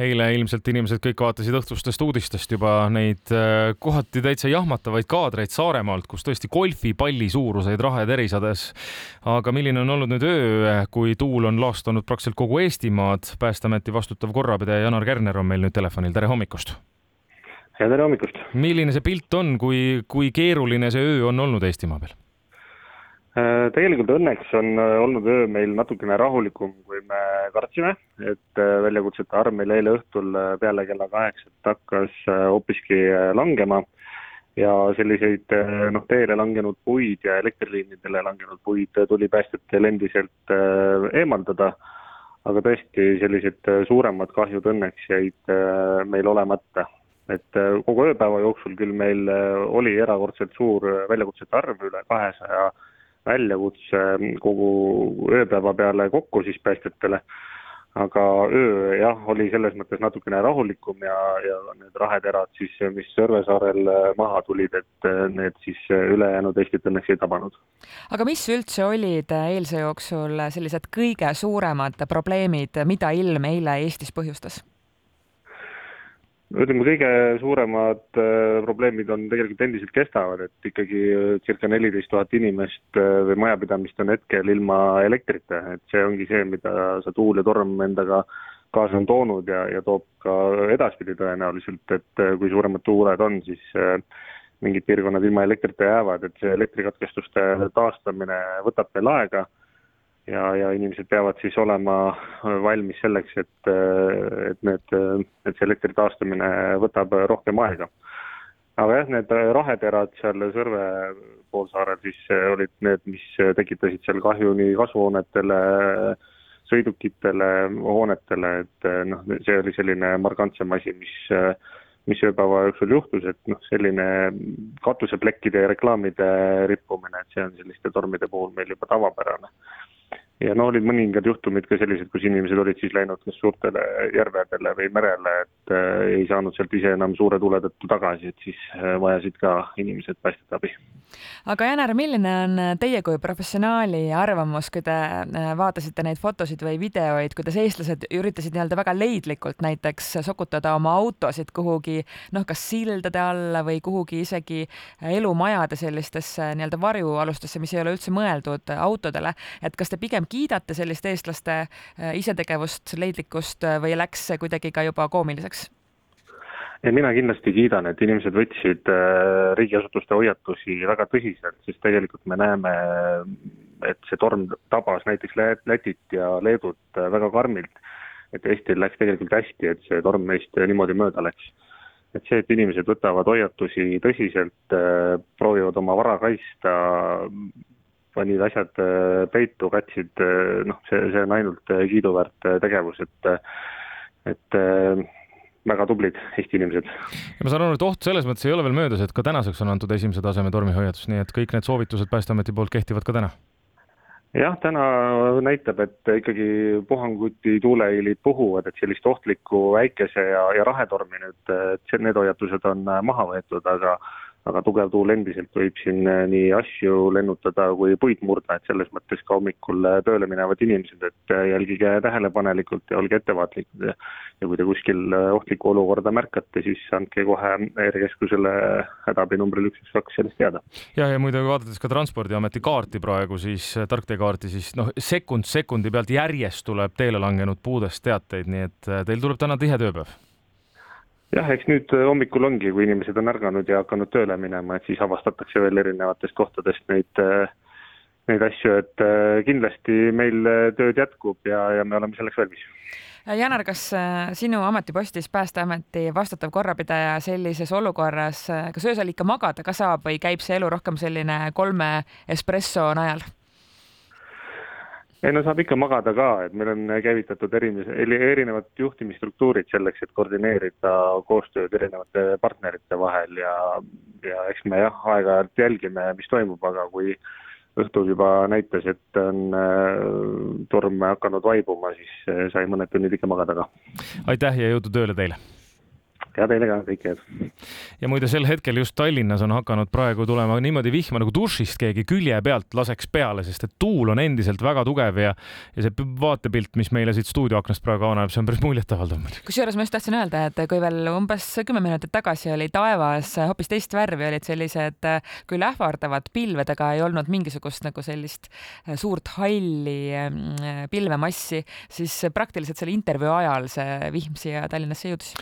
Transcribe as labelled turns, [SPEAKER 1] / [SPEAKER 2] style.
[SPEAKER 1] eile ilmselt inimesed kõik vaatasid õhtustest uudistest juba neid äh, kohati täitsa jahmatavaid kaadreid Saaremaalt, kus tõesti golfipalli suuruseid rahed erisades. aga milline on olnud nüüd öö, kui tuul on laastanud praktiliselt kogu Eestimaad? päästeameti vastutav korrapidaja Janar Kärner on meil nüüd telefonil, tere hommikust!
[SPEAKER 2] ja tere hommikust!
[SPEAKER 1] milline see pilt on, kui, kui keeruline see öö on olnud Eestimaa peal?
[SPEAKER 2] Äh, tegelikult õnneks on äh, olnud öö meil natukene rahulikum, kui me kartsime, et äh, väljakutsete arv meil eile õhtul peale kella kaheksat hakkas hoopiski langema ja selliseid noh, teele langenud puid ja elektriliinidele langenud puid tuli päästjatel endiselt eemaldada, aga tõesti, sellised suuremad kahjud õnneks jäid meil olemata. et kogu ööpäeva jooksul küll meil oli erakordselt suur väljakutsete arv, üle kahesaja 200 väljakutse kogu ööpäeva peale kokku siis päästjatele. aga öö jah, oli selles mõttes natukene rahulikum ja, ja need raheterad siis, mis Sõrve saarel maha tulid, et need siis ülejäänud Eestit õnneks ei tabanud.
[SPEAKER 3] aga mis üldse olid eilse jooksul sellised kõige suuremad probleemid, mida ilm eile Eestis põhjustas?
[SPEAKER 2] Ütleme, kõige suuremad äh, probleemid on tegelikult endiselt kestavad, et ikkagi äh, circa neliteist tuhat inimest äh, või majapidamist on hetkel ilma elektrita, et see ongi see, mida see tuul ja torm endaga kaasa on toonud ja, ja toob ka edaspidi tõenäoliselt, et kui suuremad tuuled on, siis mingid piirkonnad ilma elektrita jäävad, et see elektrikatkestuste taastamine võtab veel aega ja, ja inimesed peavad siis olema valmis selleks, et, et need, et see elektri taastamine võtab rohkem aega. aga jah, need raheterad seal Sõrve poolsaarel siis olid need, mis tekitasid seal kahju nii kasvuhoonetele, sõidukitele, hoonetele, et noh, see oli selline markantsem asi, mis mis ööpäeva jooksul juhtus, et noh, selline katuseplekkide ja reklaamide rippumine, et see on selliste tormide puhul meil juba tavapärane ja no olid mõningad juhtumid ka sellised, kus inimesed olid siis läinud kas suurtele järvedele või merele, et äh, ei saanud sealt ise enam suure tule tõttu tagasi, et siis äh, vajasid ka inimesed päästjate abi.
[SPEAKER 3] aga Janar, milline on teie kui professionaali arvamus, kui te äh, vaatasite neid fotosid või videoid, kuidas eestlased üritasid nii-öelda väga leidlikult näiteks sokutada oma autosid kuhugi noh, kas sildade alla või kuhugi isegi elumajade sellistesse nii-öelda varjualustesse, mis ei ole üldse mõeldud autodele, et kas te pigem kiidate sellist eestlaste äh, isetegevust, leidlikkust äh, või läks see kuidagi ka juba koomiliseks?
[SPEAKER 2] ja mina kindlasti kiidan, et inimesed võtsid äh, riigiasutuste hoiatusi väga tõsiselt, sest tegelikult me näeme, et see torm tabas näiteks Lätit ja Leedut väga karmilt. et Eestil läks tegelikult hästi, et see torm meist niimoodi mööda läks. et see, et inimesed võtavad hoiatusi tõsiselt, proovivad oma vara kaitsta, panid asjad äh, peitu, katsid, äh, noh, see, see on ainult äh, kiiduväärt tegevus, et, et väga tublid Eesti inimesed.
[SPEAKER 1] ja ma saan aru, et oht selles mõttes ei ole veel möödas, et ka tänaseks on antud esimese taseme tormihoiatus, nii et kõik need soovitused Päästeameti poolt kehtivad ka täna?
[SPEAKER 2] jah, täna näitab, et ikkagi puhanguti tuuleiilid puhuvad, et sellist ohtlikku väikese ja, ja rahetormi nüüd, et need hoiatused on maha võetud, aga aga tugev tuul endiselt võib siin äh, nii asju lennutada kui puid murda, et selles mõttes ka hommikul äh, tööle minevad inimesed, et äh, jälgige tähelepanelikult ja olge ettevaatlikud ja ja kui te kuskil ohtlikku olukorda märkate, siis andke kohe häirekeskusele hädaabinumbrile üks, üks, kaks sellest teada.
[SPEAKER 1] ja, ja muide, vaadates ka Transpordiameti kaarti praegu, siis tarkteekaarti, siis noh, sekund sekundi pealt järjest tuleb teele langenud puudest teateid, nii et teil tuleb täna tihe tööpäev
[SPEAKER 2] jah, eks nüüd äh, hommikul ongi, kui inimesed on ärganud ja hakanud tööle minema, et siis avastatakse veel erinevatest kohtadest neid, äh, neid asju, et äh, kindlasti meil tööd jätkub ja, ja me oleme selleks valmis.
[SPEAKER 3] Janar, kas sinu ametipostis Päästeameti vastutav korrapidaja sellises olukorras, kas öösel ikka magada ka saab või käib see elu rohkem selline kolme espresso najal?
[SPEAKER 2] Ei no saab ikka magada ka, et meil on käivitatud erinevad, erinevad juhtimisstruktuurid selleks, et koordineerida koostööd erinevate partnerite vahel ja, ja eks me jah, aeg-ajalt jälgime, mis toimub, aga kui õhtul juba näitas, et on äh, torm hakanud vaibuma, siis äh, sai mõned tunnid ikka magada ka.
[SPEAKER 1] aitäh ja jõudu tööle teile!
[SPEAKER 2] Ja teile ka, kõike head!
[SPEAKER 1] ja muide, sel hetkel just Tallinnas on hakanud praegu tulema niimoodi vihma nagu dušist keegi külje pealt laseks peale, sest et tuul on endiselt väga tugev ja, ja see vaatepilt, mis meile siit stuudioaknast praegu avaneb, see on päris muljetavaldav muidugi.
[SPEAKER 3] kusjuures ma just tahtsin öelda, et kui veel umbes kümme minutit tagasi oli taevas hoopis teist värvi, olid sellised küll ähvardavad pilved, aga ei olnud mingisugust nagu sellist suurt halli mm, pilvemassi, siis praktiliselt selle intervjuu ajal see vihm siia Tallinnasse jõudis